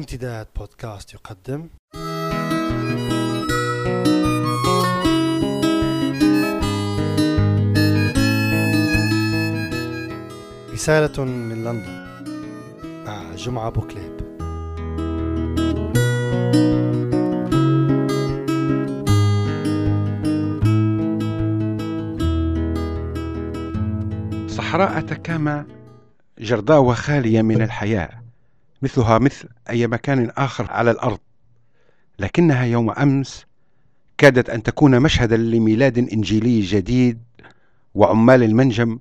امتداد بودكاست يقدم. رسالة من لندن. مع جمعة بوكليب صحراء تكاما جرداء وخالية من الحياة. مثلها مثل أي مكان آخر على الأرض. لكنها يوم أمس كادت أن تكون مشهدا لميلاد إنجيلي جديد وعمال المنجم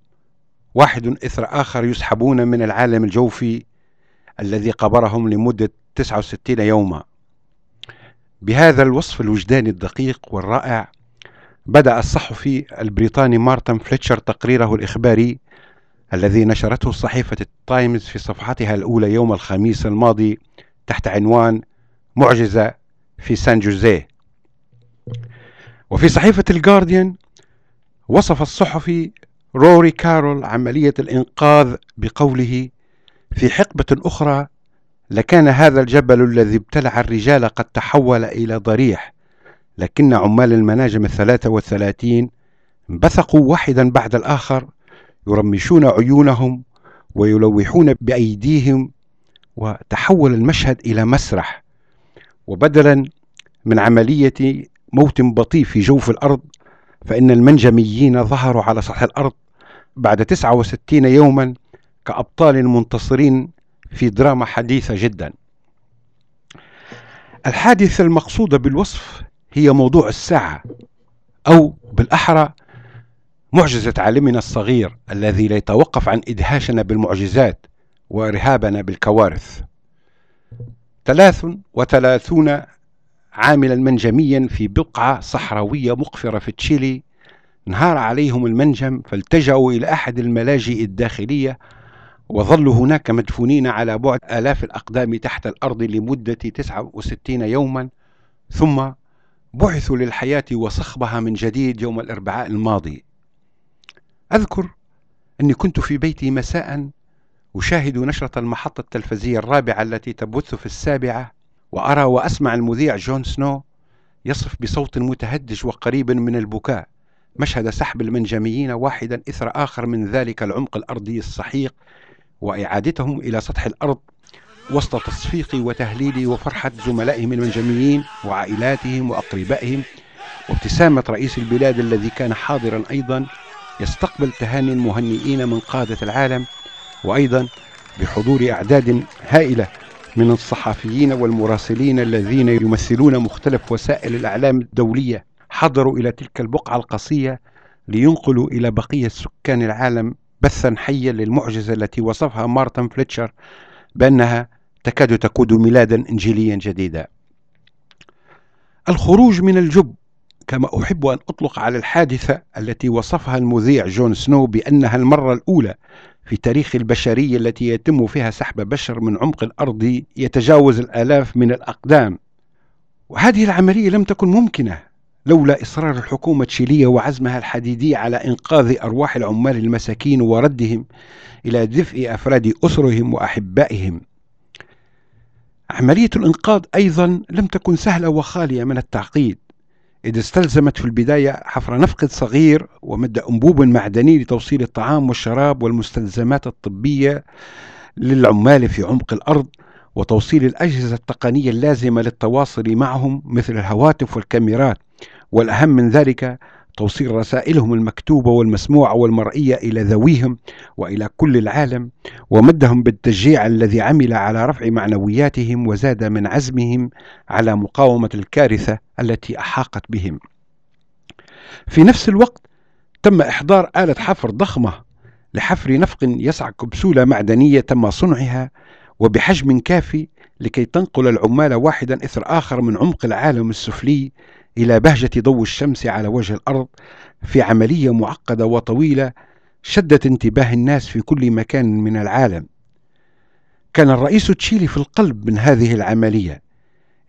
واحد إثر آخر يسحبون من العالم الجوفي الذي قبرهم لمدة 69 يوما. بهذا الوصف الوجداني الدقيق والرائع بدأ الصحفي البريطاني مارتن فليتشر تقريره الإخباري الذي نشرته صحيفة التايمز في صفحتها الأولى يوم الخميس الماضي تحت عنوان معجزة في سان جوزيه. وفي صحيفة الجارديان وصف الصحفي روري كارول عملية الإنقاذ بقوله في حقبة أخرى لكان هذا الجبل الذي ابتلع الرجال قد تحول إلى ضريح لكن عمال المناجم الثلاثة والثلاثين انبثقوا واحدا بعد الآخر يرمشون عيونهم ويلوحون بأيديهم وتحول المشهد إلى مسرح وبدلا من عملية موت بطيء في جوف الأرض فإن المنجميين ظهروا على سطح الأرض بعد 69 يوما كأبطال منتصرين في دراما حديثة جدا. الحادثة المقصودة بالوصف هي موضوع الساعة أو بالأحرى معجزة عالمنا الصغير الذي لا يتوقف عن إدهاشنا بالمعجزات وإرهابنا بالكوارث. ثلاث وثلاثون عاملا منجميا في بقعة صحراوية مقفرة في تشيلي انهار عليهم المنجم فالتجأوا إلى أحد الملاجئ الداخلية وظلوا هناك مدفونين على بعد آلاف الأقدام تحت الأرض لمدة 69 يوما. ثم بعثوا للحياة وصخبها من جديد يوم الأربعاء الماضي. أذكر أني كنت في بيتي مساء أشاهد نشرة المحطة التلفزية الرابعة التي تبث في السابعة وأرى وأسمع المذيع جون سنو يصف بصوت متهدج وقريب من البكاء مشهد سحب المنجميين واحدا إثر آخر من ذلك العمق الأرضي السحيق وإعادتهم إلى سطح الأرض وسط تصفيقي وتهليلي وفرحة زملائهم المنجميين وعائلاتهم وأقربائهم وابتسامة رئيس البلاد الذي كان حاضرا أيضا يستقبل تهاني المهنئين من قادة العالم وأيضا بحضور أعداد هائلة من الصحفيين والمراسلين الذين يمثلون مختلف وسائل الإعلام الدولية حضروا إلى تلك البقعة القصية لينقلوا إلى بقية سكان العالم بثا حيا للمعجزة التي وصفها مارتن فليتشر بأنها تكاد تكون ميلادا إنجيليا جديدا. الخروج من الجب كما أحب أن أطلق على الحادثة التي وصفها المذيع جون سنو بأنها المرة الأولى في تاريخ البشرية التي يتم فيها سحب بشر من عمق الأرض يتجاوز الآلاف من الأقدام. وهذه العملية لم تكن ممكنة لولا إصرار الحكومة التشيلية وعزمها الحديدي على إنقاذ أرواح العمال المساكين وردهم إلى دفء أفراد أسرهم وأحبائهم. عملية الإنقاذ أيضا لم تكن سهلة وخالية من التعقيد. إذ استلزمت في البداية حفر نفق صغير ومد أنبوب معدني لتوصيل الطعام والشراب والمستلزمات الطبية للعمال في عمق الأرض وتوصيل الأجهزة التقنية اللازمة للتواصل معهم مثل الهواتف والكاميرات. والأهم من ذلك توصيل رسائلهم المكتوبة والمسموعة والمرئية إلى ذويهم وإلى كل العالم ومدهم بالتشجيع الذي عمل على رفع معنوياتهم وزاد من عزمهم على مقاومة الكارثة التي أحاقت بهم. في نفس الوقت تم إحضار آلة حفر ضخمة لحفر نفق يسع كبسولة معدنية تم صنعها وبحجم كافي لكي تنقل العمال واحدا إثر آخر من عمق العالم السفلي إلى بهجة ضوء الشمس على وجه الأرض في عملية معقدة وطويلة شدت انتباه الناس في كل مكان من العالم. كان الرئيس تشيلي في القلب من هذه العملية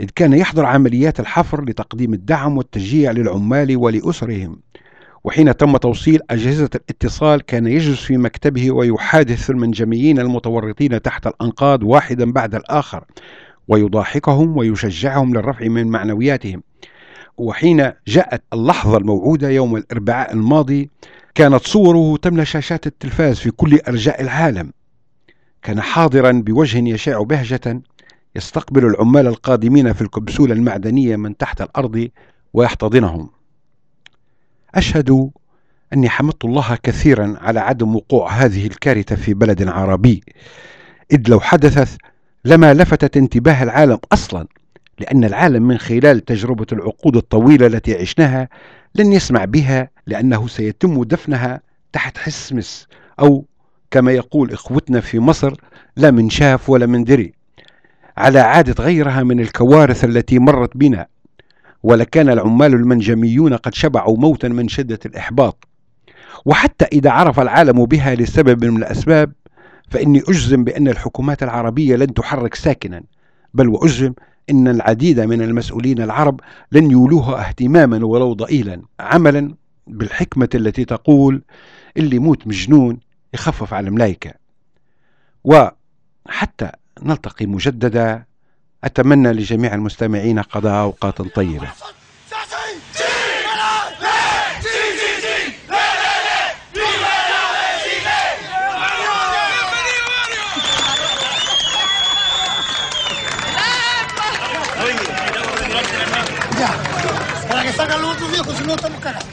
إذ كان يحضر عمليات الحفر لتقديم الدعم والتشجيع للعمال ولأسرهم. وحين تم توصيل أجهزة الاتصال كان يجلس في مكتبه ويحادث المنجميين المتورطين تحت الأنقاض واحدا بعد الآخر ويضاحكهم ويشجعهم للرفع من معنوياتهم. وحين جاءت اللحظة الموعودة يوم الأربعاء الماضي كانت صوره تملى شاشات التلفاز في كل أرجاء العالم. كان حاضرا بوجه يشع بهجة يستقبل العمال القادمين في الكبسولة المعدنية من تحت الأرض ويحتضنهم. أشهد أني حمدت الله كثيرا على عدم وقوع هذه الكارثة في بلد عربي إذ لو حدثت لما لفتت انتباه العالم أصلا. لأن العالم من خلال تجربة العقود الطويلة التي عشناها لن يسمع بها لأنه سيتم دفنها تحت حسمس أو كما يقول إخوتنا في مصر لا من شاف ولا من دري. على عادة غيرها من الكوارث التي مرت بنا. ولكان العمال المنجميون قد شبعوا موتا من شدة الإحباط. وحتى إذا عرف العالم بها لسبب من الأسباب فإني أجزم بأن الحكومات العربية لن تحرك ساكنا. بل وأجزم أن العديد من المسؤولين العرب لن يولوها اهتماما ولو ضئيلا عملا بالحكمة التي تقول اللي يموت مجنون يخفف على الملائكة. وحتى نلتقي مجددا أتمنى لجميع المستمعين قضاء أوقات طيبة. Para que salgan los otros viejos, si no estamos cagados.